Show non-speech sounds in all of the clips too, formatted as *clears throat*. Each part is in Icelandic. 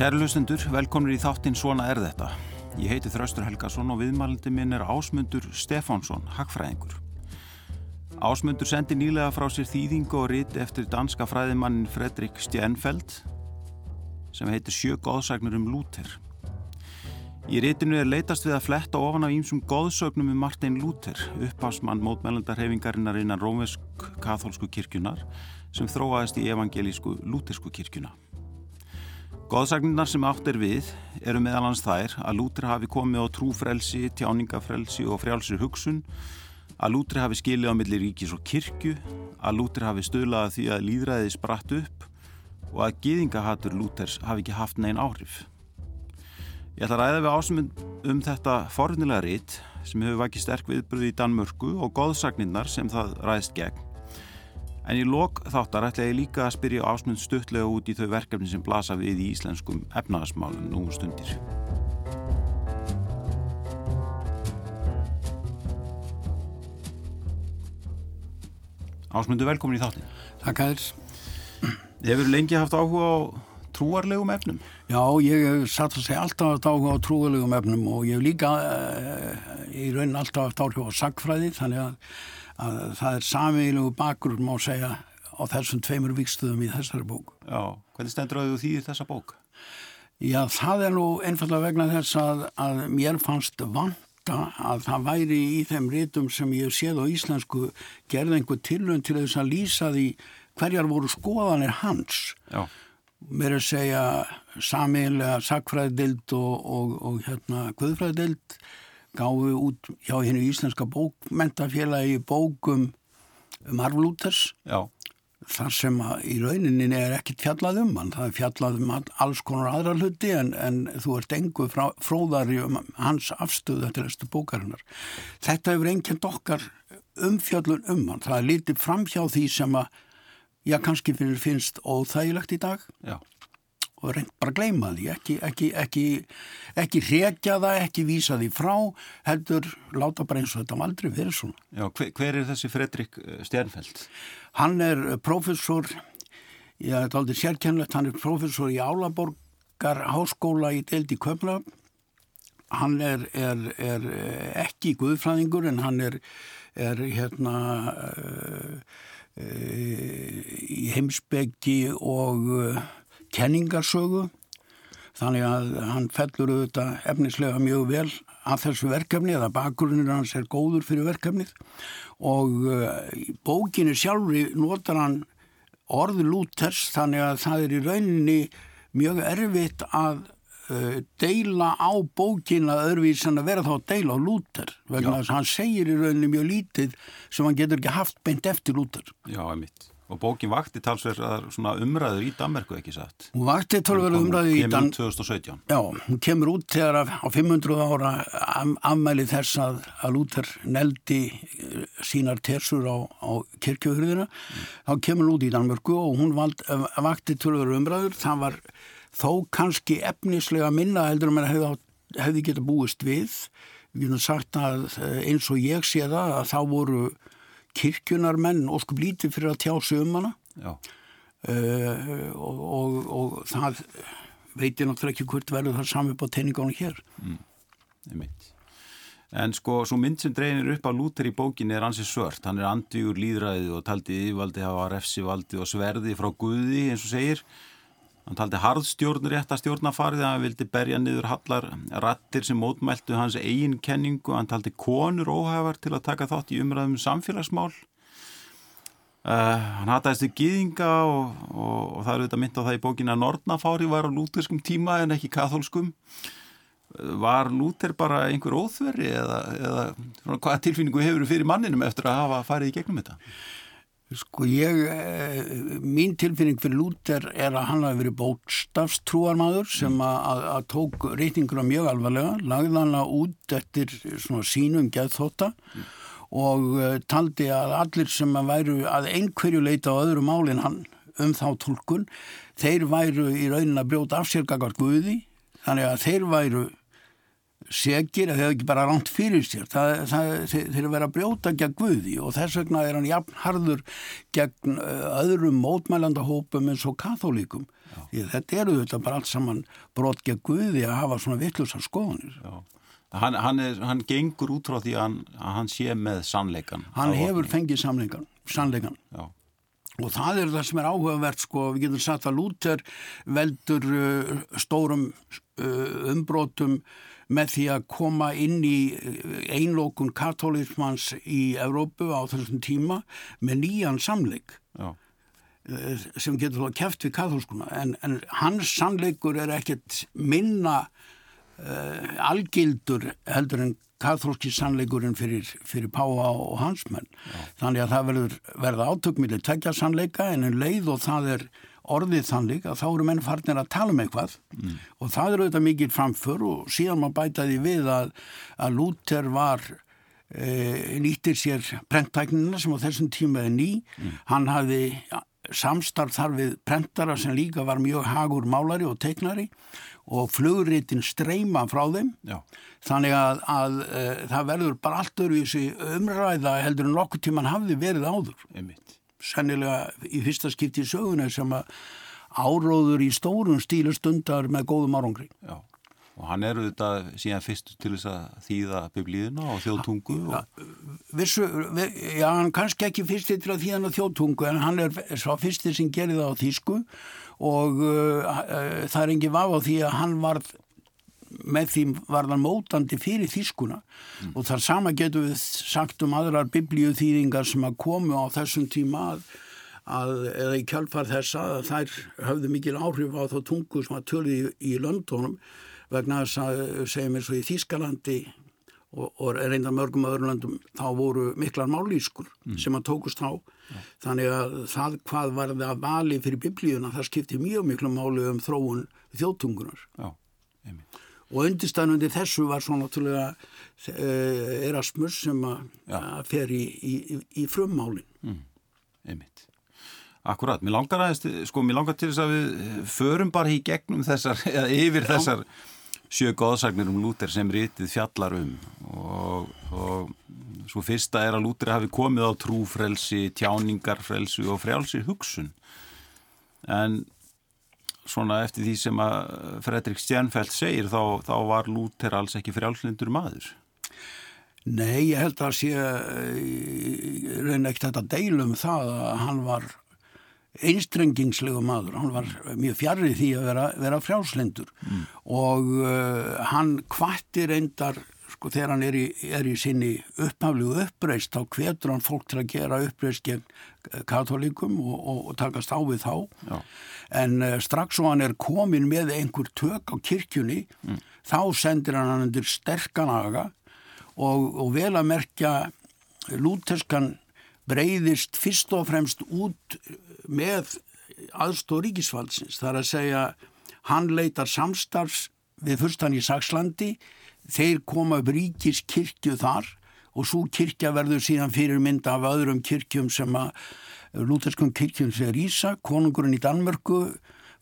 Kæru hlustendur, velkomnir í þáttinn Svona er þetta. Ég heiti Þraustur Helgason og viðmælindi minn er Ásmundur Stefánsson, hagfræðingur. Ásmundur sendi nýlega frá sér þýðingu og rit eftir danska fræðimannin Fredrik Stjernfeld sem heitir Sjö góðsagnur um Lúter. Í ritinu er leitast við að fletta ofan af ímsum góðsögnum um Martin Lúter, upphásmann mótmælandarhefingarinnar innan rómvesk-katholsku kirkjunar sem þróaðist í evangelísku lútersku kirkjuna. Góðsagninnar sem átt er við eru meðal hans þær að Lútri hafi komið á trúfrelsi, tjáningafrelsi og frjálsir hugsun, að Lútri hafi skilið á milli ríkis og kirkju, að Lútri hafi stöðlaði því að líðræði spratt upp og að gýðingahatur Lúters hafi ekki haft neinn áhrif. Ég ætla að ræða við ásmund um þetta fornilega rít sem hefur vakið sterk viðbröði í Danmörku og góðsagninnar sem það ræðist gegn En í lok þáttar ætla ég líka að spyrja ásmund stuttlega út í þau verkefni sem blasa við í íslenskum efnaðasmálum nú um stundir. Ásmundu, velkomin í þáttin. Takk að þér. Þið hefur lengi haft áhuga á trúarlegum efnum? Já, ég hef satt að segja alltaf haft áhuga á trúarlegum efnum og ég hef líka uh, í raunin alltaf haft áhuga á sagfræði þannig að að það er samílegu bakgrunn má segja á þessum tveimur vikstuðum í þessari bók. Já, hvernig stendur að þú þýðir þessa bók? Já, það er nú einfallega vegna þess að, að mér fannst vanta að það væri í þeim rítum sem ég séð á íslensku gerði einhver tilun til þess að lýsa því hverjar voru skoðanir hans. Já. Mér er að segja samílega sakfræðild og, og, og hérna guðfræðild gáðu út hjá hennu íslenska bókmentafélagi bókum um Arflúters þar sem að í rauninni er ekkit fjallað um hann, það er fjallað um alls konar aðra hluti en, en þú ert engu frá, fróðari um hans afstöðu til þessu bókarinnar. Þetta hefur einnkjönd okkar umfjallun um hann, það er litið fram hjá því sem að, já kannski finnst óþægilegt í dag. Já og reynd bara gleyma því, ekki, ekki, ekki, ekki rekja það, ekki vísa því frá, heldur láta bara eins og þetta aldrei verið svona. Já, hver, hver er þessi Fredrik eh, Stjernfeld? Hann er eh, professor, ég er aldrei sérkennlegt, hann er professor í Álaborgar háskóla í Deldi Köpla, hann er, er, er eh, ekki guðfræðingur en hann er, er hérna uh, í heimsbyggi og kenningarsögu. Þannig að hann fellur auðvitað efnislega mjög vel að þessu verkefni eða bakgrunnir hans er góður fyrir verkefnið. Og uh, bókinni sjálfri notar hann orðu lúters þannig að það er í rauninni mjög erfitt að uh, deila á bókinna öðruvís en að vera þá að deila á lúter. Vegna þess að hann segir í rauninni mjög lítið sem hann getur ekki haft beint eftir lúter. Já, emitt Og bókin vakti talsverðar umræður í Danmarku ekki satt? Hún vakti talsverðar umræður í Danmarku. Kemur út 2017? Já, hún kemur út þegar á 500 ára afmæli þess að, að Lúter neldi eh, sínar tersur á, á kirkjöhurðina. Mm. Þá kemur hún út í Danmarku og hún vald, eh, vakti talsverðar umræður. Það var þó kannski efnislega minna heldur um að hefði, hefði geta búist við. Við getum sagt að eh, eins og ég sé það að þá voru kirkjunar menn óskup lítið fyrir að tjá sig um hana. Uh, og, og, og það veit ég náttúrulega ekki hvort verður það sami på teiningánu hér. Mm, En sko, svo mynd sem dreynir upp á Lúter í bókin er ansið svört, hann er andvígur líðræðið og taldi yfirvaldi hafa refsivaldi og sverði frá Guði eins og segir Hann taldi harðstjórn rétt að stjórnafarið að hann vildi berja niður hallar rattir sem mótmæltu hans eigin kenningu. Hann taldi konur óhæfar til að taka þátt í umræðum samfélagsmál. Uh, hann hataðist við gýðinga og, og, og það eru þetta mynd á það í bókin að Nordnafári var á lúterskum tíma en ekki katholskum. Uh, var Lúter bara einhver óþverri eða, eða hvaða tilfinningu hefur fyrir manninum eftir að hafa farið í gegnum þetta? Sko ég, eh, mín tilfinning fyrir Lúter er að hann hafi verið bótstafstrúarmadur sem mm. að, að tók reytinguna mjög alvarlega, lagði hana út eftir svona sínum geðþóta mm. og uh, taldi að allir sem að væru að einhverju leita á öðru málinn hann um þá tólkun, þeir væru í raunin að brjóta afsérgagart Guði, þannig að þeir væru segir að þeir ekki bara ránt fyrir sér. Það, það, þeir, eru verið að brjóta gegn Guði og þess vegna er hann jafn harður gegn uh, öðrum mótmælandahópum eins og katholíkum því þetta eru þetta bara allt saman brot gegn Guði að hafa svona vittlusar skoðanir. Já. Hann, hann, er, hann gengur út frá því að hann, að hann sé með sannleikan Hann hefur fengið sannleikan, sannleikan. og það er það sem er áhugavert sko, við getum sagt að Luther veldur uh, stórum uh, umbrótum með því að koma inn í einlókun katólísmanns í Evrópu á þessum tíma með nýjan samleik Já. sem getur þá kæft við katólskuna en, en hans sannleikur er ekkert minna uh, algildur heldur en katholski sannleikurinn fyrir, fyrir Páa og hans menn. Já. Þannig að það verður verða átökmiðli tekja sannleika en en leið og það er orðið þannig að þá eru menn farnir að tala um eitthvað mm. og það eru auðvitað mikið framför og síðan maður bætaði við að, að Luther var e, nýttir sér prenttæknina sem á þessum tíma er ný. Mm. Hann hafði samstarf þar við prentara sem líka var mjög hagur málari og teiknari og flugritin streyma frá þeim Já. þannig að, að e, það verður bara allt öru í þessi umræða heldur en nokkur tíman hafði verið áður Einmitt. Sennilega í fyrsta skipti í söguna sem að áróður í stórun stílu stundar með góðum árangri Já. og hann eru þetta síðan fyrst til þess að þýða biblíðina og þjóðtungu og... vissu, já, hann kannski ekki fyrst til að þýða þjóðtungu en hann er svo fyrst sem gerir það á þýsku og uh, uh, það er engi vaf á því að hann var með því varðan mótandi fyrir þýskuna mm. og þar sama getur við sagt um aðrar biblíuþýðingar sem að komu á þessum tíma að, að eða í kjálfar þessa að þær höfðu mikil áhrif á þá tungu sem að tölu í, í löndunum vegna þess að segjum eins og í Þýskalandi og, og reynda mörgum öðrum löndum þá voru miklar málískur mm. sem að tókust á ja. þannig að það hvað var það að vali fyrir biblíuna það skipti mjög miklu máli um þróun þjóttungunar Já, og undirstæðnundi þessu var svo náttúrulega uh, Erasmus sem að fer í, í, í frummálin mm. einmitt Akkurat, mér langar aðeins, sko, mér langar til þess að við förum bara í gegnum þessar, *laughs* eða yfir Já. þessar sjö góðsagnir um Lúter sem rítið fjallar um og, og svo fyrsta er að Lúter hafi komið á trúfrelsi, tjáningarfrelsi og frjálsi hugsun en svona eftir því sem að Fredrik Stjernfeldt segir þá, þá var Lúter alls ekki frjálslindur maður Nei, ég held að sé eh, reyna ekkert að deilum það að hann var einstrengingslegu maður, hann var mjög fjarrið því að vera, vera frjálslindur mm. og uh, hann kvartir reyndar sko þegar hann er í, er í sinni upphaflegu uppreist þá hvetur hann fólk til að gera uppreist gegn katolikum og, og, og takast á við þá Já. En uh, strax og hann er komin með einhver tök á kirkjunni mm. þá sendir hann hann undir sterkanaga og, og vel að merkja lúterskan breyðist fyrst og fremst út með aðstóð ríkisfaldsins. Það er að segja, hann leitar samstarfs við fyrstan í Sakslandi, þeir koma upp ríkiskirkju þar og svo kirkja verður síðan fyrir mynda af öðrum kirkjum sem að lúterskum kirkjum sem Ísa, konungurinn í Danmörku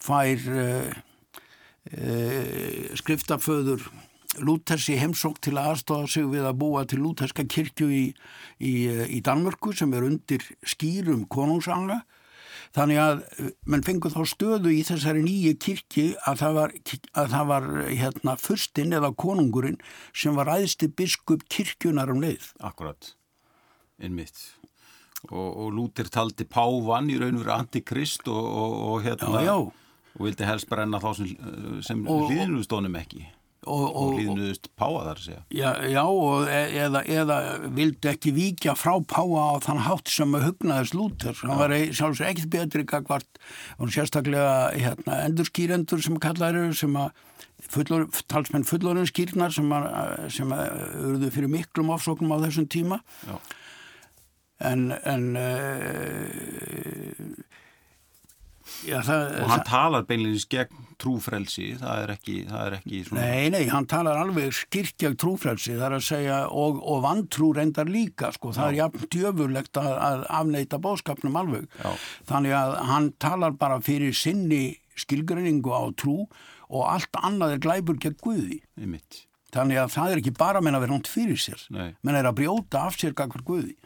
fær uh, uh, skriftaföður Lútersi heimsók til að aðstofa sig við að búa til lúterska kirkju í, í, í Danmörku sem er undir skýrum konungsanga Þannig að mann fengur þá stöðu í þessari nýju kirkji að það var, að það var hérna, fyrstinn eða konungurinn sem var æðsti biskup kirkjunar um leið. Akkurat, innmitt. Og, og Lútir taldi Pávan í raun og verið antikrist og, og, og hérna, já, já. og vildi helst brenna þá sem, sem hlýðinustónum ekki. og, og hlýðinuðust páa þar að segja. Já, já og e, eða, eða vildi ekki víkja frá páa á þann hátt sem hugnaðist Lúter hann var sjálfsög ekkert betri gagvart og sérstaklega hérna, endurskýrendur sem kallaður sem að fullor, talsmenn fullorinn skýrnar sem að, sem að urðu fyrir miklum ofsóknum á þessum tíma. Já. En en uh, Já, það, og hann það, talar beinleginis gegn trúfrelsi það er ekki, það er ekki svona... Nei, nei, hann talar alveg skirkjag trúfrelsi það er að segja og, og vantrú reyndar líka sko, það Já. er jafn djöfurlegt að, að afneita bóðskapnum alveg Já. þannig að hann talar bara fyrir sinni skilgreiningu á trú og allt annað er glæbur gegn Guði Einmitt. Þannig að það er ekki bara menn að vera nátt fyrir sér. Nei. Menn er að brjóta af sér gagvar Guði.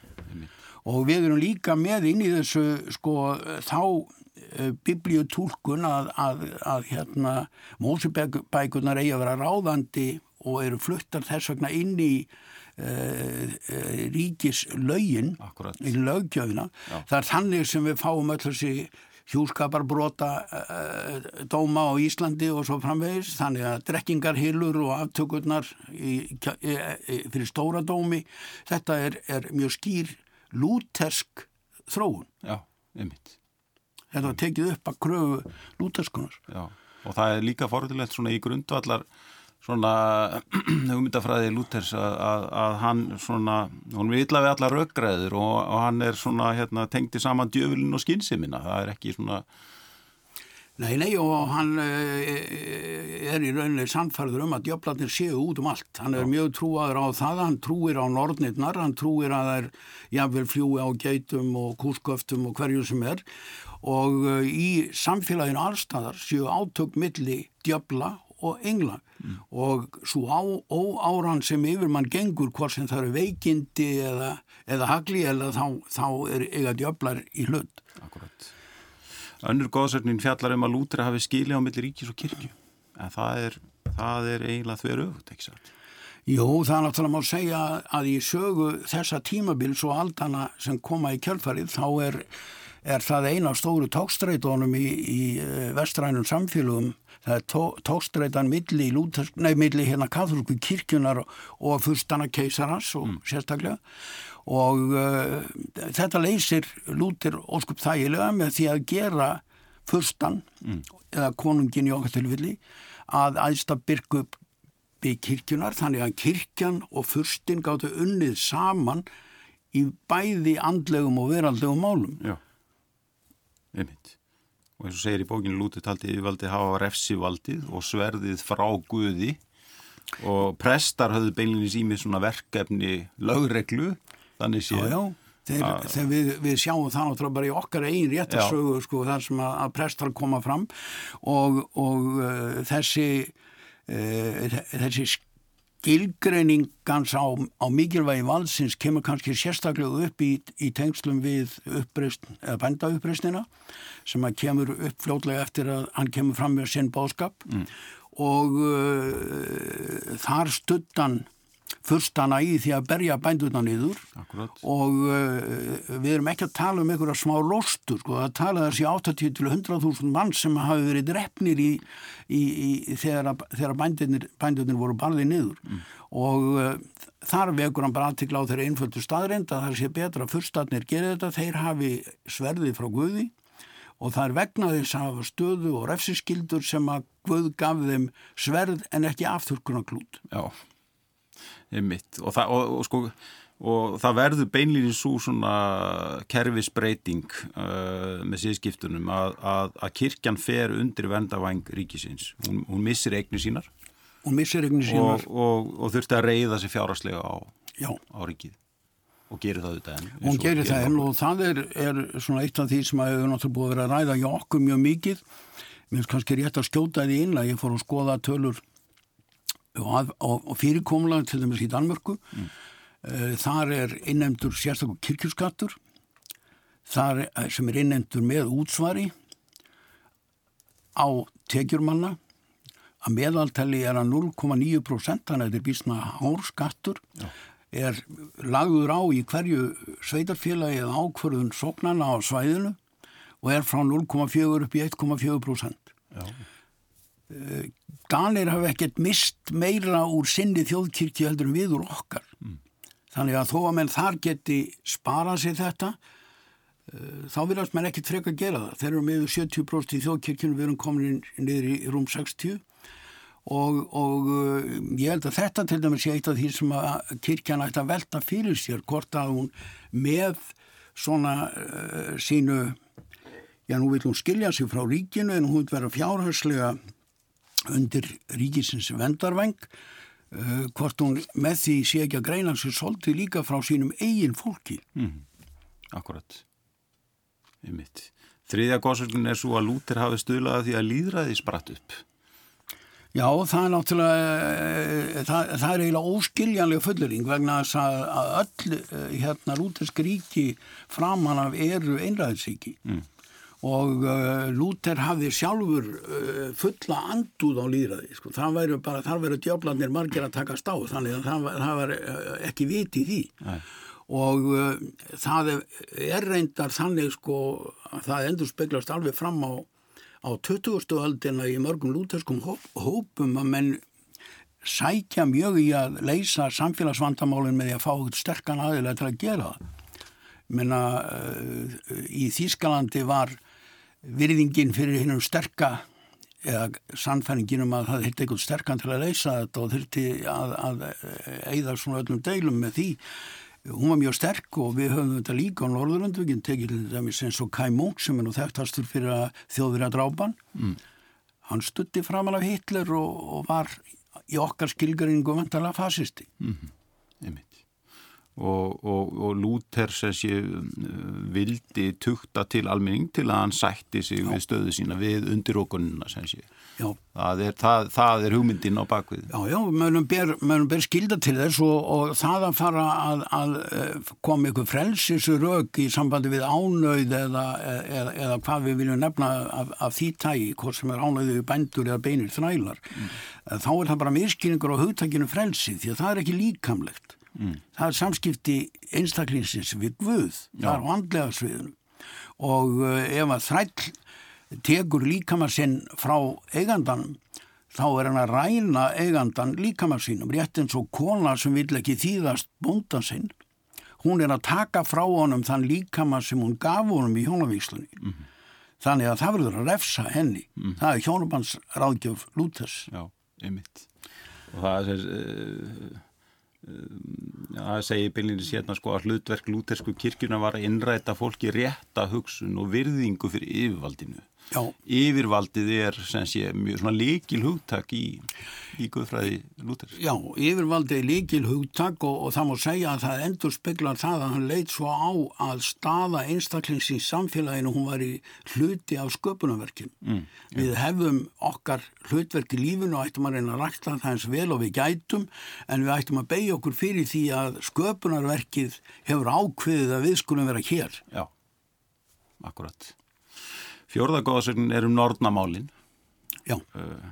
Og við erum líka með inn í þessu sko þá uh, biblíutúlkun að, að, að hérna mósubækunar eigi að vera ráðandi og eru fluttar þess vegna inn í uh, uh, ríkis lögin, Akkúrat. í löggjöfina. Já. Það er þannig sem við fáum öll þessi hjúskaparbrota uh, dóma á Íslandi og svo framvegis þannig að drekkingarhylur og aftökurnar í, í, í, fyrir stóra dómi þetta er, er mjög skýr lútersk þróun. Já, einmitt. þetta var tekið upp að kröfu lúterskunar Já, og það er líka forðilegt svona í grundvallar svona *clears throat* hugmyndafræði Lúthers að, að, að hann svona, hún er illa við alla röggræður og, og hann er svona hérna, tengdi saman djöfulinn og skynnsimina, það er ekki svona Nei, nei og hann uh, er í rauninni samfærður um að djöflarnir séu út um allt. Hann er mjög trúaður á það, hann trúir á nornirnar, hann trúir að það er jafnvel fljúi á geitum og kúsköftum og hverju sem er og uh, í samfélaginu allstæðar séu átök milli djöfla og engla og svo á, óáran sem yfir mann gengur hvort sem það eru veikindi eða, eða hagli eða þá, þá er eiga djöflar í hlut. akkurat. Önnur góðsögnin fjallar um að Lúthera hafi skili á milli ríkis og kirkju, en það er, það er eiginlega þver öfugt, ekki satt? Jú, það er náttúrulega má segja að í sögu þessa tímabils og aldana sem koma í kjölfarið þá er, er það eina af stóru tókstreitónum í, í eh, vestrænum samfélugum. Það er tó, tókstreitan milli, milli hérna katholsku kirkjunar og fyrstana keisaras og sérstaklega og uh, þetta leysir Lúther óskup þægilega með því að gera fyrstan eða konungin í okkar tilfelli að æðsta byrku upp við kirkjunar þannig að kirkjan og fyrstin gáttu unnið saman í bæði andlegum og veraldlegum málum. Já, einmitt. Og eins og segir í bókinu Lúther taldi yfirvaldi hafa refsivaldið og sverðið frá Guði og prestar höfðu beinlinis í mig svona verkefni lögreglu, þannig sé já. Þeir, þegar við, við sjáum það náttúrulega bara í okkar eigin réttarsögu sko, þar sem að, að prestar koma fram. Og, og uh, þessi uh, þessi skilgreiningans á, á mikilvægi valdsins kemur kannski sérstaklega upp í, í tengslum við uppreist, eða bænda uppreistina sem að kemur upp fljótlega eftir að hann kemur fram með sinn bóðskap mm. og uh, þar stuttan fyrstana í því að berja bændurna niður. Akkurat. og uh, við erum ekki að tala um einhverja smá lostur, sko, að tala þessi 80 til 100.000 mann sem hafi verið drefnir í, í, í þegar, þegar bændurnir, bændurnir voru barðið niður. Og uh, þar vekur hann bara aðtikla á þeirra einföldu staðreind að það sé betra að fyrstarnir gera þetta, þeir hafi sverðið frá Guði. Og það er vegna þess að hafa stöðu og refsiskildur sem að Guð gaf þeim sverð en ekki afturkunaklút. Já, einmitt og það, og, og, sko, og það verður beinlýnir svo svona kerfisbreyting uh, með síðskiptunum að, að, að kirkjan fer undir vendavæng ríkisins. Hún, hún missir eignu sínar missir sínar. og, og þurfti að reyða sig fjáraslega á, á ríkið og gerir það auðvitað enn. Hún gerir það enn og það er, er svona eitt af því sem að hefur náttúrulega búið að vera að ræða hjá okkur mjög mikið. Mér finnst kannski rétt að skjóta því inn að ég fór að skoða tölur og, og, og fyrirkomlega til dæmis í Danmörku. Mm. Þar er innendur sérstaklega kirkjuskattur þar er, sem er innendur með útsvari á tekjurmanna að meðaltali er að 0,9% þannig að þetta er bísna hár skattur er lagður á í hverju sveitarfélagi eða ákvörðun sóknana á svæðinu og er frá 0,4 upp í 1,4%. Danir hafa ekkert mist meira úr sinni þjóðkirkju heldur en við úr okkar. Þannig að þó að menn þar geti sparað sér þetta, eh, þá viljast menn ekkert freka að gera það. Þeir eru með 70% í þjóðkirkjunum, við erum komin niður í rúm 60 og, og eh, ég held að þetta til dæmis sé eitt af því sem að kirkjan ætti að velta fyrir sér, hvort að hún með svona uh, sínu, já nú vil hún skilja sig frá ríkinu en hún vil vera fjárhagslega undir ríkisins vendarvæng uh, hvort hún með því sé ekki að greina sér svolítið líka frá sínum eigin fólki. Mm, akkurat. Einmitt. Þriðja góðsögnin er svo að Lúter hafi stuðlaði því að líðræði spratt upp. Já, það er náttúrulega, eh, það, það er eiginlega óskiljanlega fullering vegna þess að, öll eh, hérna lútersk ríki framan af eru einræðisríki mm. Og uh, Lúter hafði sjálfur uh, fulla andúð á líðræði, sko. það væri bara, þar verið djöflanir margir að taka stáð, þannig að það, það var ekki viti því. Nei og uh, það er reyndar þannig sko að það endur speglast alveg fram á á 20. öldina í mörgum lúterskum hópum að menn sækja mjög í að leysa samfélagsvandamálinn með því að fá sterkan aðilega til að gera það. Menna, uh, í Þýskalandi var virðingin fyrir hinnum sterka eða sannfæringin um að það hitt eitthvað sterkan til að leysa þetta og þurfti að, að eigða svona öllum deilum með því. Hún var mjög sterk og við höfum þetta líka á Norðurlandvöginn tekið eins og Kai Munk sem er nú þekktastur fyrir að þjóðverja drápan. Mm. hann stutti framan af Hitler og, og var í okkar skilgaringu vantala fasisti. Mm -hmm og, og, og Lúter sem sé vildi tukta til almenning til að hann sætti sig Já. við stöðu sína við undirókununa sem sé. Það er, það, það er hugmyndin á bakvið Já, já, mönnum ber, ber skilda til þess og, og það að fara að, að eh, koma ykkur frelsisrög í sambandi við ánauð eða, eða, eða hvað við viljum nefna af, af því tægi, hvort sem er ánauðið við bændur eða beinir þrælar. Mm. þá er það bara miskynningur á hugtakinu frelsi því að það er ekki líkamlegt mm. það er samskipti einstaklingsins við Guð, Já. það er vandlega sviðunum og uh, ef að þræll tekur líkamar sinn frá eigandanum þá er hann að ræna eigandan líkamar sínum, rétt eins og kona sem vil ekki þýðast bóndan sinn hún er að taka frá honum þann líkamar sem hún gaf honum í hjónavíslunni mm -hmm. þannig að það verður að refsa henni mm -hmm. það er hjónabansráðgjöf Lúthers Já, einmitt og það er uh, það segir byllinni sérna sko að hlutverk lútersku kirkuna var að innræta fólki rétta hugsun og virðingu fyrir yfirvaldinu Já. yfirvaldið er sem sé mjög svona líkil hugtak í, í Guðfræði Lúters Já, yfirvaldið er líkil hugtak og, og það má segja að það endur speklar það að hann leit svo á að staða einstaklings í samfélaginu hún var í hluti af sköpunarverkin mm, við hefum okkar hlutverk í lífinu og ættum að reyna að rækta það eins vel og við gætum en við ættum að beigja okkur fyrir því að sköpunarverkið hefur ákveðið að við skulum vera hér. Já, akkurat Fjórðagóðsögnin er um norðnamálin. Já. Uh,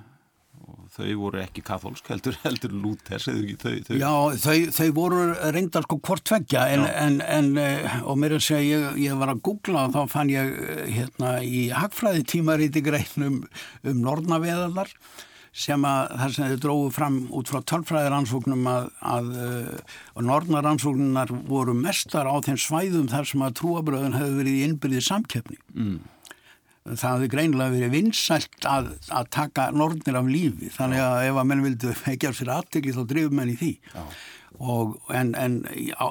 þau voru ekki katholsk, heldur, *laughs* heldur Lúthers, eða ekki þau? þau... Já, þau, þau voru reyndar sko hvort tveggja, en, en, en, eh, og mér er að segja, ég, ég var að googla og þá fann ég eh, hérna í hagfræði tímaríti greinum um norðnaveðalar sem að þar sem þau dróðu fram út frá tölfræðiransóknum að, að, að norðnaransóknunar voru mestar á þeim svæðum þar sem að trúabröðun hefur verið í innbyrðið samkeppni. Mm það hefði greinilega verið vinsælt að, að taka norðnir af lífi. Þannig að ef að menn vildu *laughs* ekki af sér aðtegli þá drifum menn í því. Og, en, en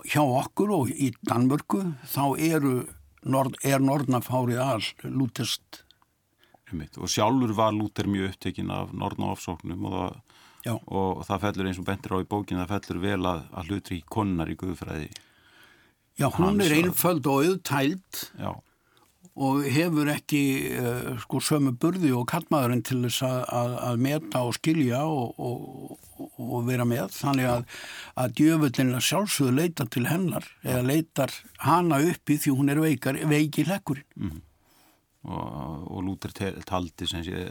hjá okkur og í Danmörku þá eru nord, er norðnafárið all lútest og sjálfur var Lúter mjög upptekinn af norðnáfsóknum og, og það fellur eins og bentir á í bókinu það fellur vel að, að hlutri konar í Guðfræði Já, hún Hans er einföld og auðtælt Já og hefur ekki uh, sko sömu burði og kallmaðurinn til þess að, að, að meta og skilja og, og, og vera með. Þannig að, að djöfullin sjálfsögðu leita til hennar eða leitar hana uppi því hún er veikar, veiki lekkurinn mm. og, og Lúter taldi sem sé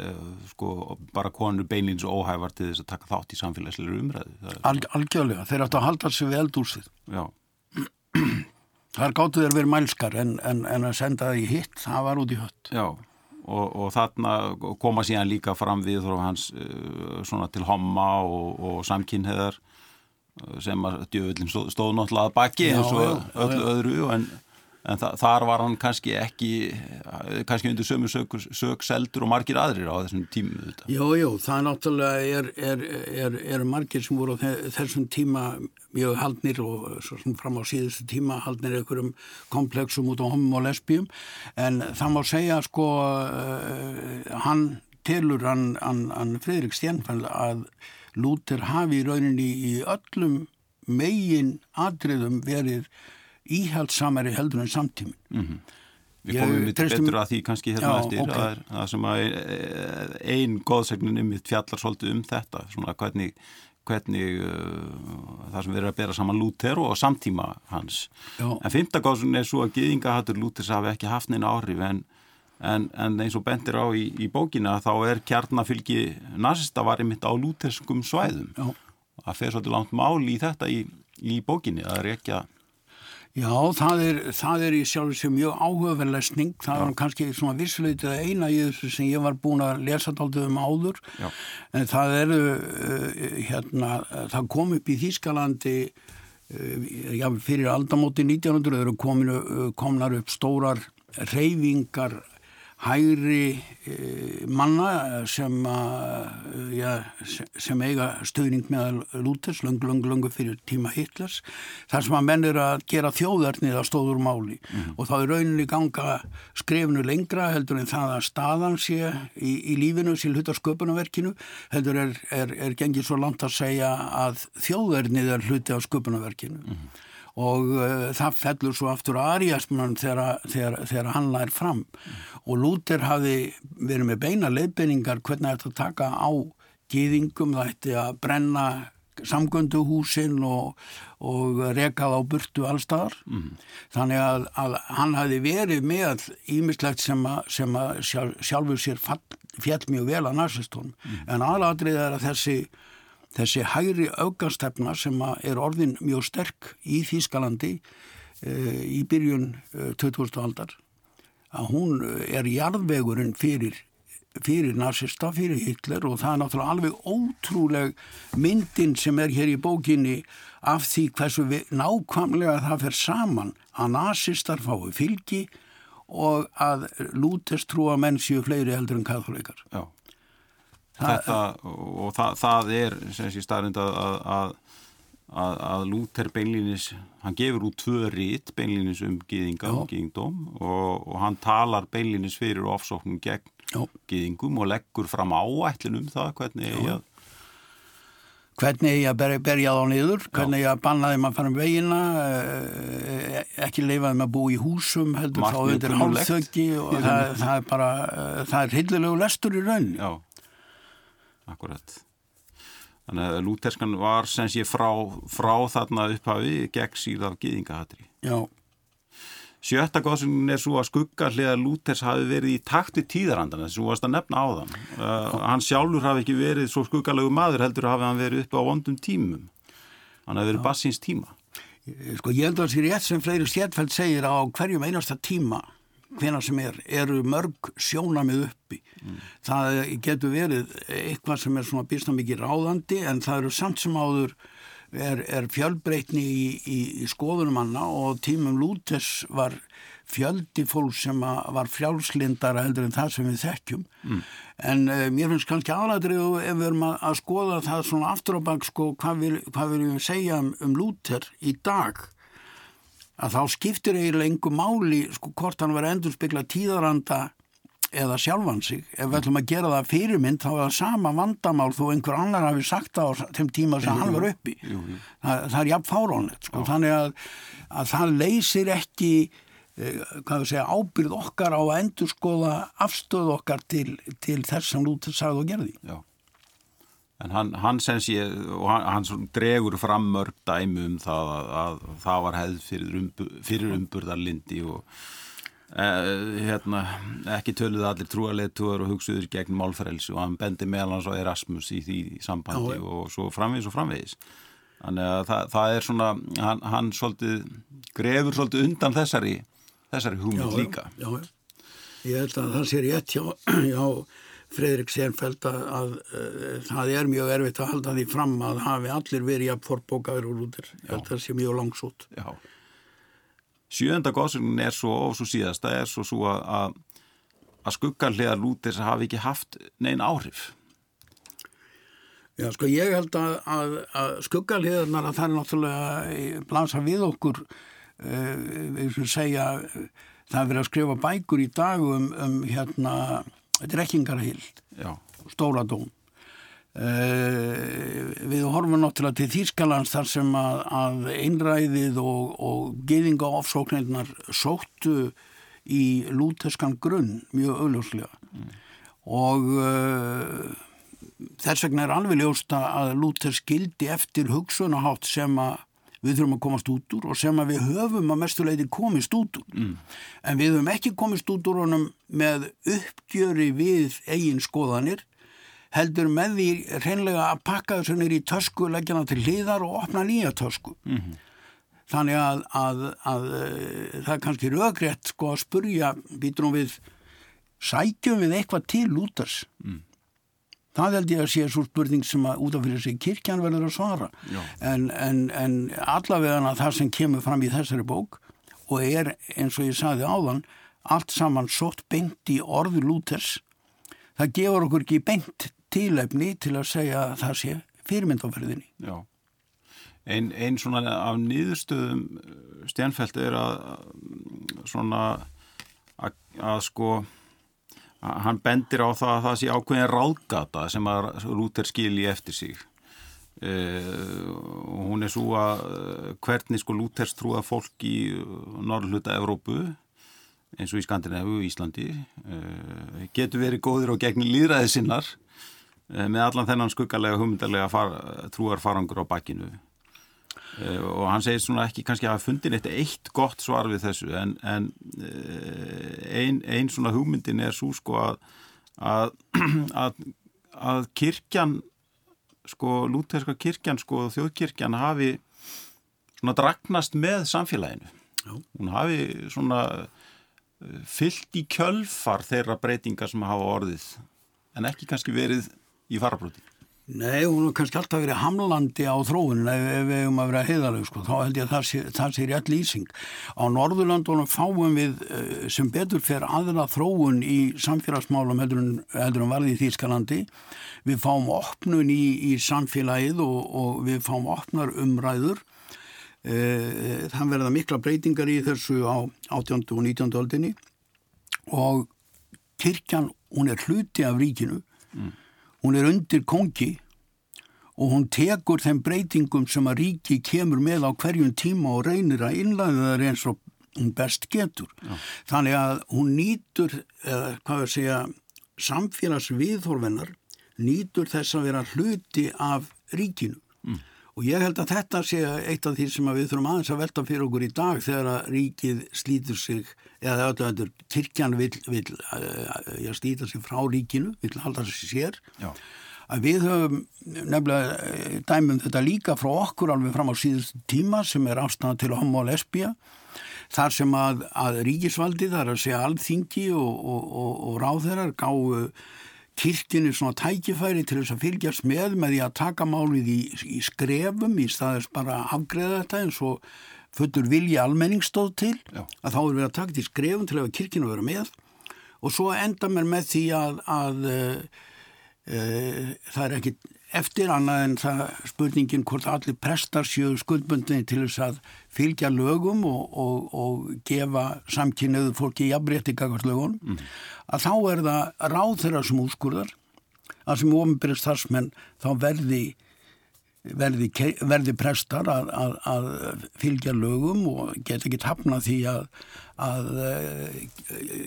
sko bara konur beinins óhævar til þess að taka þátt í samfélagslegur umræðu. Al, Algjörlega, þeir átt að halda sig við eldúsið Já Þar gáttu þér verið mælskar en, en, en að senda það í hitt, það var út í hött. Já, og, og þarna koma síðan líka fram við þrjá hans uh, svona til homma og, og samkynheðar uh, sem að djöfullin stóð, stóð náttúrulega baki eins og öllu öðru en en þa þar var hann kannski ekki kannski undir sömu sög, sög seldur og margir aðrir á þessum tímu Jú, jú, það náttúrulega er, er, er, er margir sem voru á þessum tíma mjög haldnir og fram á síðustu tíma haldnir einhverjum komplexum út á homum og lesbíum. En það má segja sko uh, hann telur hann, hann, hann Fridrik Stjernfell að Lúter hafi í rauninni í öllum megin atriðum verið íhaldsamari heldur en samtímin. Mm -hmm. Við komum við betur að því kannski hérna já, eftir okay. að, að sem að einn góðsegnin um mitt fjallar svolítið um þetta svona hvernig, hvernig uh, það sem verður að bera saman Lúter og samtíma hans já. en fymta góðsegnin er svo að geðingahattur Lúters hafi ekki haft neina áhrif en, en, en eins og bendir á í, í bókina þá er kjarnafylgi nazista var einmitt á lúterskum svæðum það fer svolítið langt mál í þetta í, í bókinni að rekja Já, það er, það er í sjálf sem mjög áhugaverðlesning, það var kannski svona vissleitið eina í þessu sem ég var búin að lesa taldið um áður, Já. en það eru, uh, hérna, það kom upp í Þýskalandi, uh, já, fyrir aldamóti 1900 eru uh, komnar upp stórar reyfingar hægri e, manna sem, a, ja, sem eiga stöðning með Lúters lang, lang, lang fyrir tíma Hitlers þar sem að menn er að gera þjóðarnið að stóður máli. Mm -hmm. og þá er rauninni ganga skrefnu lengra heldur en það að staðan sé í, í lífinu síl hlutasköpunarverkinu heldur er, er, er gengið svo langt að segja að þjóðarnið er hluti á sköpunarverkinu. Mm -hmm og uh, það fellur svo aftur Ariasmann þegar, þegar, þegar hann lær fram mm. og Lúter hafi verið með beina leiðbeiningar hvernig þetta taka á gýðingum, það ætti að brenna samgönduhúsin og, og rekað á burtu allstaðar mm. þannig að, að hann hafi verið með ímislegt sem að, sem að sjálf, sjálfur sér fjall mjög vel að narsistónum mm. en aðladrið er að þessi þessi hægri augastefna sem er orðin mjög sterk í Þýskalandi e, í byrjun e, 2000. aldar að hún er jarðvegurinn fyrir, fyrir nazista, fyrir Hitler og það er náttúrulega alveg ótrúleg myndin sem er hér í bókinni af því hversu við, nákvæmlega það fer saman að nazistar fái fylgi og að lútest trúa menn séu fleiri heldur en katholikar. Já þetta og það, það er sem sé staðrind að, að, að, að Lúter beinlýnis hann gefur út tvö rít beinlýnis um gýðinga og gýðingdóm og, og hann talar beinlýnis fyrir ofsóknum gegn Já. gýðingum og leggur fram áætlin um það hvernig ég að hvernig ég að berja, berja þá niður, hvernig ég að banna þeim að fara um veginna, eh, ekki leifa þeim að bú í húsum, heldur Mark þá undir hálfþöggi og *laughs* það, það er bara, eh, það er hillilegu lestur í raun. Já, akkurat. Þannig að lúterskan var sem sé frá, frá þarna upphafi gegn síðan gýðingahatri. Já. Sjötta góðsum er svo að skuggarlega Lúters hafi verið í takti tíðarandana þess að þú varst að nefna á þann. Uh, hann sjálfur hafi ekki verið svo skuggarlegu maður heldur hafi hann verið uppe á vondum tímum. Hann hafi verið bassins tíma. Sko ég held að það sé rétt sem fleiri stjætfælt segir á hverjum einasta tíma hvena sem er, eru mörg sjónamið uppi. Mm. Það getur verið eitthvað sem er svona býrstam mikið ráðandi en það eru samt sem áður er, er fjölbreytni í, í, í skoðunum manna og tímum Lútes var fjöldi fólk sem var frjálslindara heldur en það sem við þekkjum mm. en uh, mér finnst kannski aðladrið ef við erum að, að skoða það svona aftur á bak sko hvað við, hvað við segja um, um Lúter í dag að þá skiptir eiginlega engu máli sko hvort hann var endur spekla tíðaranda eða sjálfan sig. Ef við ætlum að gera það fyrirmynd þá er það sama vandamál þó einhver annar hafi sagt það á þeim tíma sem hann var uppi. Jú, jú. Það, það er jafn fáránlegt sko. þannig að, að það leysir ekki eh, segja, ábyrð okkar á að endur skoða afstöð okkar til, til þess sem Lútið sagði og gerði. Já En hann, hann sem sé, og hann, hann dregur fram mörg dæmi um það að, að það var hefð fyrir, umbur, fyrir umburðarlindi og eh, hérna, ekki töluð allir trúarleituður og hugsuður gegn málfrelsi og hann bendi meðal hans á Erasmus í því sambandi Já, og svo framvegis og framvegis. Þannig að það, það er svona, hann, hann svolítið, grefur svolítið undan þessari, þessari húmið líka. Já, ég held að það sé rétt hjá, *clears throat* hjá Fredrik Sérfeld að, að, að eh, það er mjög erfitt að halda því fram að hafi allir verið að forbókaður úr útir. Þetta sé mjög langsút. Já. Sjönda góðsögnin er svo og svo síðasta er svo svo að, að skuggarlega lútir hafi ekki haft neinn áhrif. Já, sko ég held að, að, að skuggalíðarnar að það er náttúrulega blansa við okkur uh, við fyrir segja það er verið að skrifa bækur í dag um, um hérna drekkingarhild, stóra dóm. Uh, við horfum náttúrulega til Þýrskalands þar sem að, að einræðið og, og geðinga ofsóknirnar sóttu í lúterskan grunn mjög augljóslega mm. og uh, þess vegna er alveg ljósta að lúter skildi eftir hugsunahátt sem að við þurfum að komast út úr og sem að við höfum að mestuleiti komist út úr mm. en við höfum ekki komist út úr honum með uppgjöri við eigin skoðanir heldur með því reynlega að pakka þessu nýri í tösku, leggja hana til hliðar og opna nýja tösku. Mm -hmm. Þannig að, að, að, að eh, það er kannski raugrétt sko að spurja, býtur hún við, sækjum við eitthvað til útars? Mm. Það held ég að sé svo spurning sem að útafyrir sig kirkjan verður að svara. En, en, en allavega það sem kemur fram í þessari bók og er eins og ég sagði áðan, allt saman sótt beint í orðu lúters, það gefur okkur ekki beint tílefni til að segja að það sé fyrirmyndaferðinni. Já, einn ein svona af nýðurstöðum uh, stjænfælt er að svona að, að sko hann bendir á það að það sé ákveðin ráðgata sem að Lúter skilji eftir sig. Uh, hún er svo að uh, hvernig sko Lúters trúa fólk í norðluta Evrópu eins og í Skandinavíu og Íslandi. Uh, getur verið góðir og gegn líðræði sinnar Eh, með allan þennan skuggalega hugmyndarlega far, trúar farangur á bakkinu og hann segir svona ekki kannski að hafa fundin eitt eitt gott svar við þessu en, en uh, ein, ein svona hugmyndin er svo sko að að, *clears throat* að, að kirkjan sko lúterska kirkjan sko þjóðkirkjan hafi svona dragnast með samfélaginu Já. hún hafi svona fyllt í kjölfar þeirra breytingar sem hafa orðið en ekki kannski verið í farabrúti? Nei, hún har kannski alltaf verið hamlandi á þróunin ef, ef við hefum að vera heiðaleg sko. þá held ég að það sé, það sé rétt lýsing á Norðurlandunum fáum við eh, sem betur fer aðra þróun í samfélagsmálum heldur en, heldur en varði í Þýskalandi við fáum opnun í, í samfélagið og, og við fáum opnar umræður eh, það verða mikla breytingar í þessu á 18. og 19. aldinni og kirkjan, hún er hluti af ríkinu mm hún er undir kongi og hún tekur þeim breytingum sem að ríki kemur með á hverjum tíma og reynir að innlæða það eins og hún best getur. Já. Þannig að hún nýtur, eða hvað við segja, samfélagsviðhorfinnar nýtur þess að vera hluti af ríkinu. Mm. Og ég held að þetta sé eitt af því sem við þurfum aðeins að velta fyrir okkur í dag þegar að ríkið slítur sig, eða þetta kirkjan vil, vil uh, slíta sig frá ríkinu, vil halda sig sér. Já. Að við höfum nefnilega eh, dæmum þetta líka frá okkur alveg fram á síðust tíma sem er afstæða til homo og lesbija. Þar sem að, að ríkisvaldi, þar að segja alþingi og, og, og, og ráðherrar gáðu kirkjunni svona tækifæri til þess að fylgjast með með því að taka málið í, í skrefum í staðis bara afgreða þetta eins og fötur vilja almenningstóð til Já. að þá er verið að taka í skrefum til að kirkjunni vera með og svo enda mér með því að, að uh, uh, það er ekki eftir annað en það spurningin hvort allir prestar séu skuldbundinni til þess að fylgja lögum og, og, og gefa samkynniðu fólki jafnrétti gagast lögunum mm. að þá er það ráð þeirra sem úrskurðar að sem ofinbyrjast þarsmenn þá verði verði, verði prestar að, að, að fylgja lögum og geta ekki tapna því að, að uh,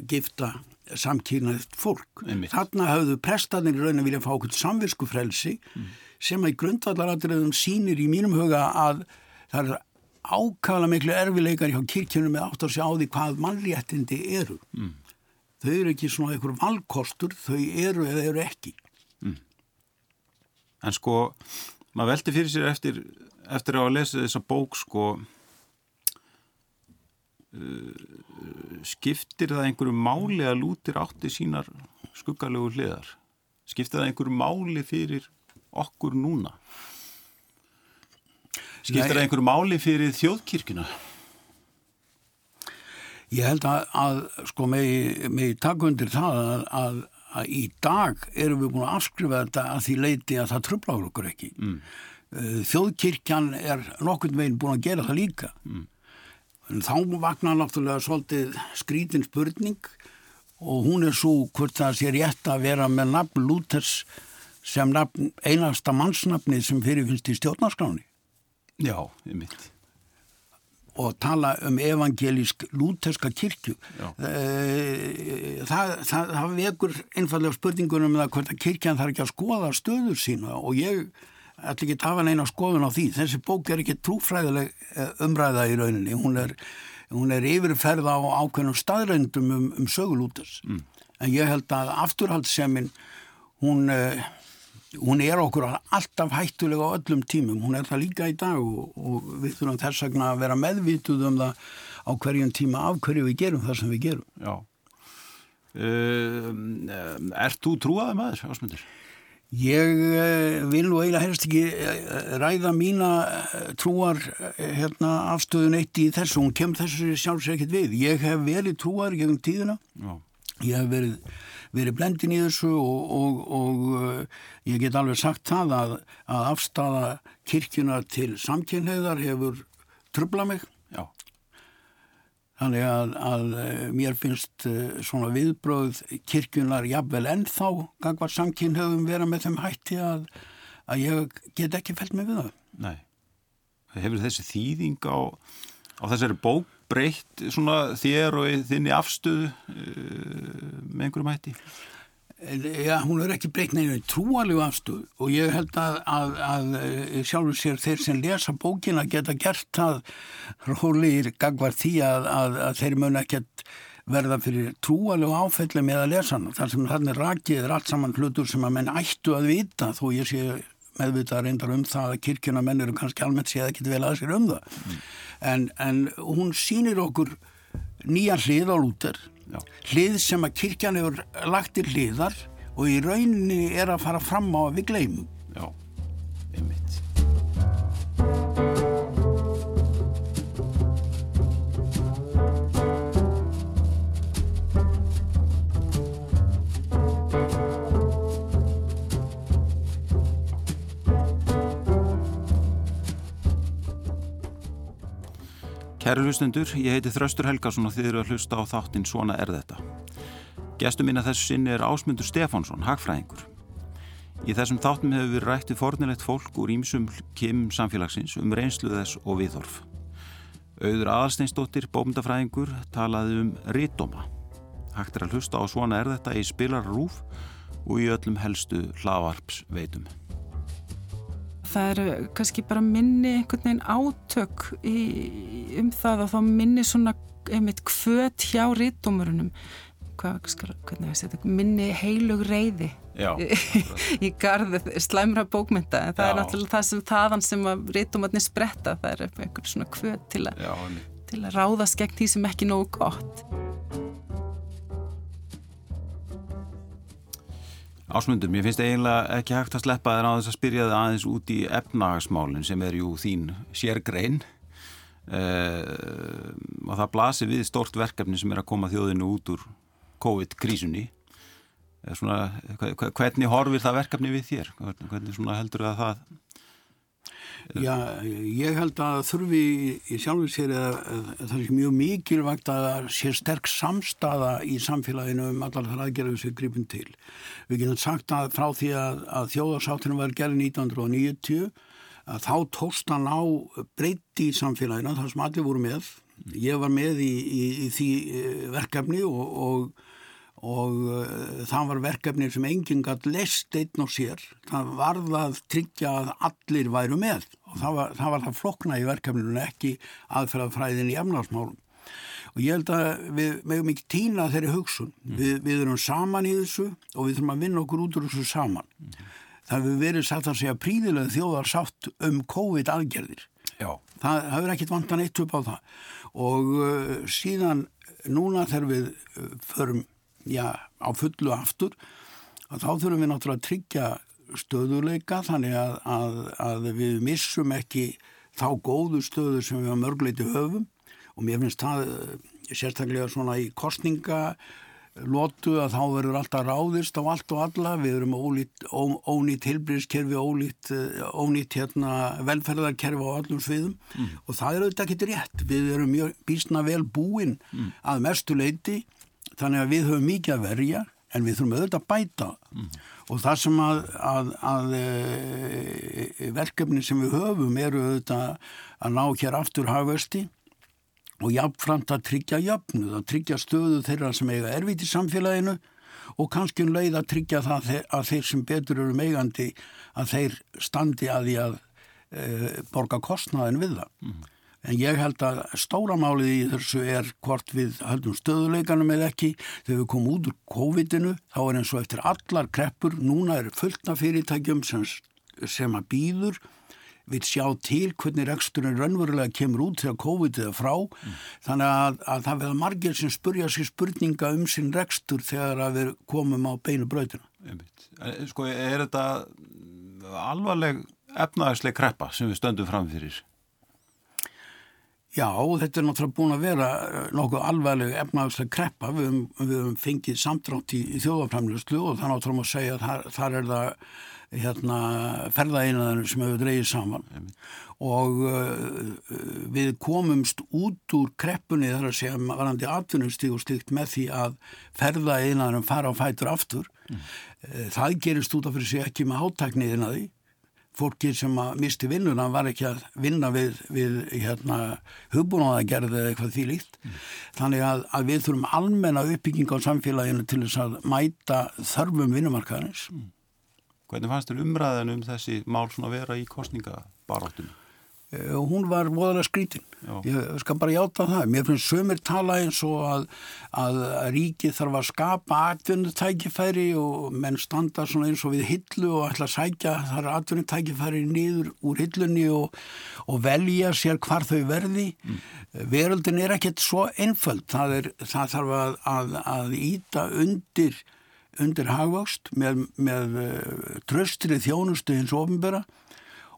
gifta samkýrnaðist fólk. Einmitt. Þarna hafðu prestanir í raun að vilja fá okkur samvisku frelsi mm. sem að í grundvallaratriðum sínir í mínum huga að það er ákala miklu erfileikar hjá kirkjunum með átt að sjá því hvað mannréttindi eru. Mm. Þau eru ekki svona einhver valkostur, þau eru eða eru ekki. Mm. En sko, maður veldi fyrir sér eftir, eftir að lesa þessa bók sko Uh, skiptir það einhverju máli að lútir átti sínar skuggalegu hliðar? Skiptir það einhverju máli fyrir okkur núna? Skiptir Nei, það einhverju máli fyrir þjóðkirkuna ég held að, að sko með takundir það að, að, að í dag erum við búin að afskrifa þetta að því leiti að það tröflaður okkur ekki mm. Uh, þjóðkirkjan er nokkurn veginn búin að gera það líka mm þá vaknar náttúrulega svolítið skrítin spurning og hún er svo hvort það sé rétt að vera með nafn Lúthers sem nafn, einasta mannsnafni sem fyrirfinnst í stjórnarskráni. Já, ég mitt. Og tala um evangelísk lúteska kirkju. Eh, það, það, það vekur einfallega spurningunum um það hvort að kirkjan þarf ekki að skoða stöður sína og ég ætla ekki að hafa neina skoðun á því. Þessi bók er ekki trúfræðileg eh, umræða í rauninni, hún er, hún er yfirferð á ákveðnum staðröndum um, um sögulútes mm. en ég held að afturhaldssemin hún eh, hún er okkur alltaf hættulega á öllum tímum, hún er það líka í dag og, og við þurfum þess að vera meðvituð um það á hverjum tíma af hverju við gerum það sem við gerum Já uh, Er þú trúaði maður, ásmundur? Ég uh, vil nú eiginlega helst ekki uh, ræða mína trúar hérna, afstöðun eitt í þessu, hún kemur þessu sjálfsveit ekkert við. Ég hef verið trúar gegnum tíðina, Já. ég hef verið verið blendin í þessu og, og, og uh, ég get alveg sagt það að, að afstafa kirkjuna til samkynniðar hefur trubla mig. Já. Þannig að, að uh, mér finnst uh, svona viðbröð kirkjunar jafnvel ennþá gangvar samkynniðum vera með þeim hætti að, að ég get ekki fælt mig við það. Nei. Hefur þessi þýðing á, á þessari bók breytt svona þér og þinni afstöðu uh, með einhverjum hætti? Já, hún er ekki breytt neina trúalegu afstöðu og ég held að, að, að eh, sjálfur sér þeir sem lesa bókina geta gert það rólir gagvar því að, að þeir mun ekkert verða fyrir trúalegu áfelli með að lesa hana. Þar sem þannig rakið er allt saman hlutur sem að menn ættu að vita þó ég sé meðvitað reyndar um það að kirkjuna menn eru kannski almennt séð ekki vel að sér um það. Mm en, en hún sínir okkur nýja hlið á lúter hlið sem að kirkjan hefur lagt til hliðar og í rauninni er að fara fram á að við gleymum. Já, einmitt Kæru hlustendur, ég heiti Þraustur Helgarsson og þið eru að hlusta á þáttinn Svona er þetta. Gestur mín að þessu sinni er Ásmundur Stefánsson, hagfræðingur. Í þessum þáttum hefur við rætti fornilegt fólk úr ímsum kim samfélagsins um reynslu þess og viðhorf. Auður Aðalsteinsdóttir, bómyndafræðingur, talaði um rítdóma. Hægt er að hlusta á Svona er þetta í spilarrúf og í öllum helstu hlavarps veitum það eru kannski bara minni einhvern veginn átök í, um það og þá minni svona einmitt hvöt hjá rítumurunum minni heilug reyði Já, *laughs* í garð slæmra bókmynda en það Já. er náttúrulega það sem þaðan sem rítumarnir spretta. Það er einhvern svona hvöt til, til að ráðast gegn því sem ekki nógu gott Ásmundur, mér finnst eiginlega ekki hægt að sleppa þér á þess að spyrja það aðeins út í efnahagsmálinn sem er jú þín sérgrein uh, og það blasir við stort verkefni sem er að koma þjóðinu út úr COVID-krísunni. Hvernig horfir það verkefni við þér? Hvernig heldur það að það Já, ég held að þurfi í sjálfur sér að, að, að það er mjög mikilvægt að það sé sterk samstaða í samfélaginu um allar þar aðgerðum sem gripin til. Við getum sagt að frá því að, að þjóðarsáttinu var gerð 1990 að þá tóst hann á breyti í samfélaginu þar sem allir voru með. Ég var með í, í, í því eh, verkefni og, og og uh, það var verkefni sem enginn gætt lest einn og sér. Það varð að tryggja að allir væru með. Og það var það, var það flokna í verkefninu ekki aðferðafræðin í efnarsmálum og ég held að við meðum ekki týna þeirri hugsun. Mm. við, við erum saman í þessu og við þurfum að vinna okkur út úr þessu saman. Mm. það hefur verið satt að segja príðilega þjóðar sátt um COVID aðgerðir. Já. það hefur ekkit vantan eitt upp á það. Og uh, síðan núna þegar við uh, förum já, á fullu aftur þá þurfum við náttúrulega að tryggja stöðuleika þannig að, að, að við missum ekki þá góðu stöðu sem við á mörgleiti höfum. Og mér finnst það eh, sérstaklega svona í kostninga lotu að þá verður alltaf ráðist á allt og alla, við erum ólít, ó, ónýtt hilbriðskerfi, ólít, eh, ónýtt hérna, velferðarkerfi á allum sviðum. Mm. og það er auðvitað ekki rétt, við erum mjög bísna vel búin mm. að mestu leiti þannig að við höfum mikið að verja en við þurfum auðvitað að bæta mm. og það sem að, að, að e, verkefni sem við höfum eru auðvitað að ná hér aftur hafvesti og jáfnframt að tryggja jöfnuð, að tryggja stöðu þeirra sem eiga erfitt í samfélaginu og kannski um leið að tryggja það að þeir sem betur eru meigandi að þeir standi að því að e, borga kostnaðin við það. Mm. En ég held að stóramálið í þessu er hvort við höldum stöðuleikanum eða ekki. Þegar við komum út úr COVID-inu þá er eins og eftir allar kreppur, núna er fullna fyrirtækjum sem, sem að býður við sjá til hvernig reksturinn raunverulega kemur út þegar COVID er frá mm. þannig að, að það verða margir sem spurja sér spurninga um sinn rekstur þegar við komum á beinu bröðina Sko er þetta alvarleg efnaðarsleg kreppa sem við stöndum fram fyrir? Já, þetta er náttúrulega búin að vera eh, nokkuð alvegleg efnaðarsleg kreppa við höfum fengið samtrátt í, í þjóðafræmluslu og það náttúrulega má segja að þar, þar er það hérna, ferðaeinaðinu sem hefur dreyið saman Emi. og uh, við komumst út úr kreppunni þar að segja varandi atvinnustík og stíkt með því að ferðaeinaðinu fara á fætur aftur mm. það gerist út af fyrir sig ekki með átækniðina því fólki sem að misti vinnuna var ekki að vinna við, við hérna, hugbúnaðagerði eða eitthvað því líkt. Mm. Þannig að, að við þurfum almenna uppbygging á samfélaginu til þess að mæta þörfum vinnumarkaðins. Mm. Hvernig fannst þér umræðan um þessi mál svona vera í kostningabaróttunum? Eh, hún var voðalega skrítin. Já. Ég skal bara hjáta það. Mér finnst sömur tala eins og að, að ríkið þarf að skapa atvinnutækifæri og menn standa eins og við hillu og ætla að sækja þar atvinnutækifæri nýður úr hillunni og, og velja sér hvar þau verði. Mm. Veröldin er ekkert svo einföld. Það, er, það þarf að, að, að íta undir undir hagvöxt með, með eh, tröstrið þjónustu hins ofinbera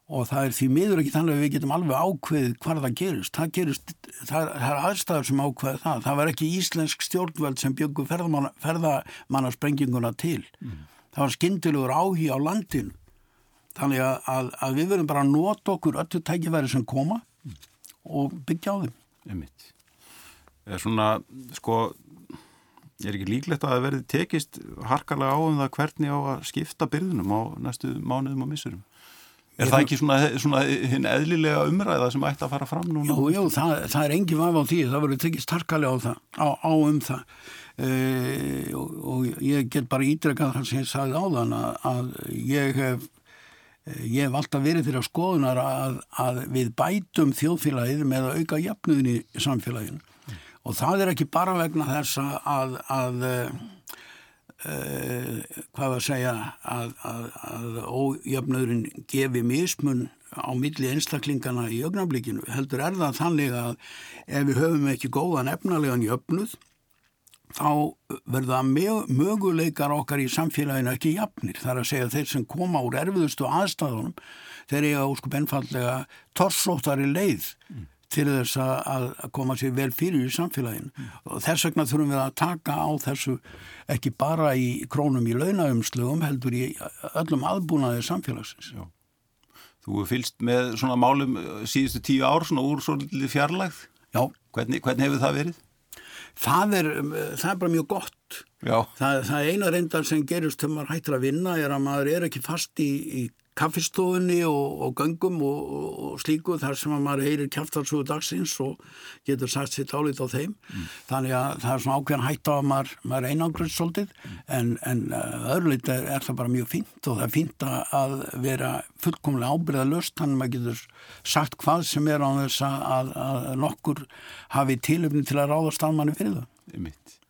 og það er því miður ekki þannig að við getum alveg ákveð hvar það gerist. Það gerist, það, er aðstæður sem ákveð það. Það var ekki íslensk stjórnveld sem byggur ferðamanna, ferðamannasprenginguna til. Mm. Það var skindilegur áhí á landinu. Þannig að, að, að við verðum bara að nota okkur öllu tækifæri sem koma mm. og byggja á þeim. Emit. Það er svona, sko, er ekki líklegt að það verði tekist harkalega á um það hvernig á að skipta byrðunum á næstu mánuðum og missurum? Er það ekki svona, svona hinn eðlilega umræða sem ætti að fara fram núna? Jú, jú, það, það er engin vaf á því, það verður tekist harkalega á, það, á, á um það. Uh, og, og ég get bara ídrekað það sem ég sagði á þann að, að ég hef ég hef alltaf verið fyrir að skoðunar að, að við bætum þjóðfélagið með að auka jafnuðin í samfélaginu. Og það er ekki bara vegna þess að, að hvað að segja að, að, að ójöfnöðurinn gefi mismun á milli einstaklingana í ögnablikinu heldur er það þannig að ef við höfum ekki góðan efnalegan jöfnuð þá verða möguleikar okkar í samfélaginu ekki jafnir. Það er að segja þeir sem koma úr erfiðustu aðstæðunum þeir eiga óskup ennfallega torsóttari leið mm til þess að koma sér vel fyrir í samfélaginu mm. og þess vegna þurfum við að taka á þessu ekki bara í krónum í launaumslugum heldur í öllum aðbúnaðið samfélagsins. Já. Þú fylst með svona málum uh, síðustu tíu ár svona úr svolítið fjarlægð. Já. Hvernig, hvernig hefur það verið? Það er, um, það er bara mjög gott. Já. Það, það er eina reyndar sem gerist þegar maður hættir að vinna er að maður er ekki fast í, í kaffistofunni og, og göngum og, og slíku þar sem að maður heyrir kæftarsúðu dagsins og getur sagt sitt álít á þeim mm. þannig að það er svona ákveðan hætt á að maður, maður einangrið svolítið mm. en, en uh, öðrulit er, er það bara mjög fínt og það er fínt að vera fullkomlega ábyrða löst þannig að maður getur sagt hvað sem er á þess að, að nokkur hafi tilöfni til að ráðast að manni fyrir það. Í mitt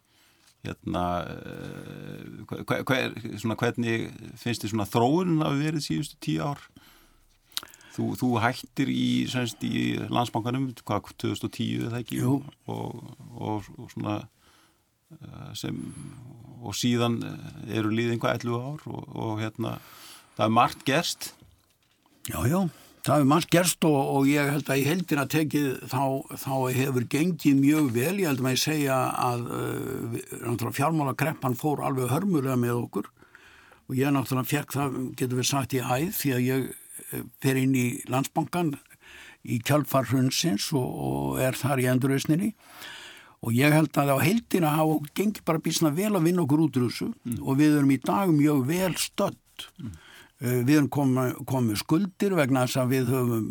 hérna eh, hver, svona, hvernig finnst þið svona þróun að verið síðustu tíu ár? Þú, þú hættir í, semst, í landsbankanum hvað, 2010 eða ekki? Og, og, og svona eh, sem, og síðan eru líðið einhvað 11 ár og, og hérna það er margt gerst. Já, já Það hefur manns gerst og, og ég held að í heldina tekið þá, þá hefur gengið mjög vel. Ég held að maður segja að uh, fjármálakreppan fór alveg hörmulega með okkur og ég náttúrulega fekk það, getur við sagt, í æð því að ég uh, fer inn í landsbankan í kjálfarhundsins og, og er þar í endurhausninni og ég held að á heldina hafa gengið bara bísna vel að vinna okkur út úr þessu mm. og við erum í dag mjög vel stödd. Mm. Eh, við erum komið, komið skuldir vegna þess að við höfum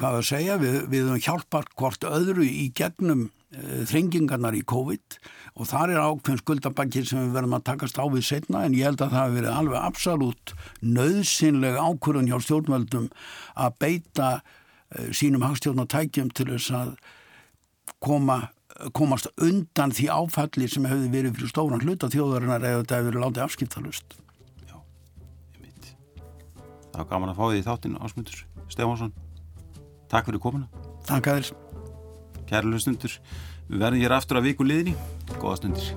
hvað að segja, við, við höfum hjálpar hvort öðru í gegnum uh, þrengingarnar í COVID og þar er ákveðin skuldabankir sem við verðum að takast á við setna en ég held að það hefur verið alveg absolutt nöðsynleg ákvörðun hjá stjórnvöldum að beita uh, sínum hagstjórnatækjum til þess að koma, komast undan því áfalli sem hefur verið fyrir stóran hluta þjóðarinnar eða þetta hefur verið látið afskiptalust. Það var gaman að fá því þáttinn ásmundur Stefánsson. Takk fyrir komuna. Takk að þér. Kæra hlustundur, við verðum hér aftur að viku liðni. Góða stundir.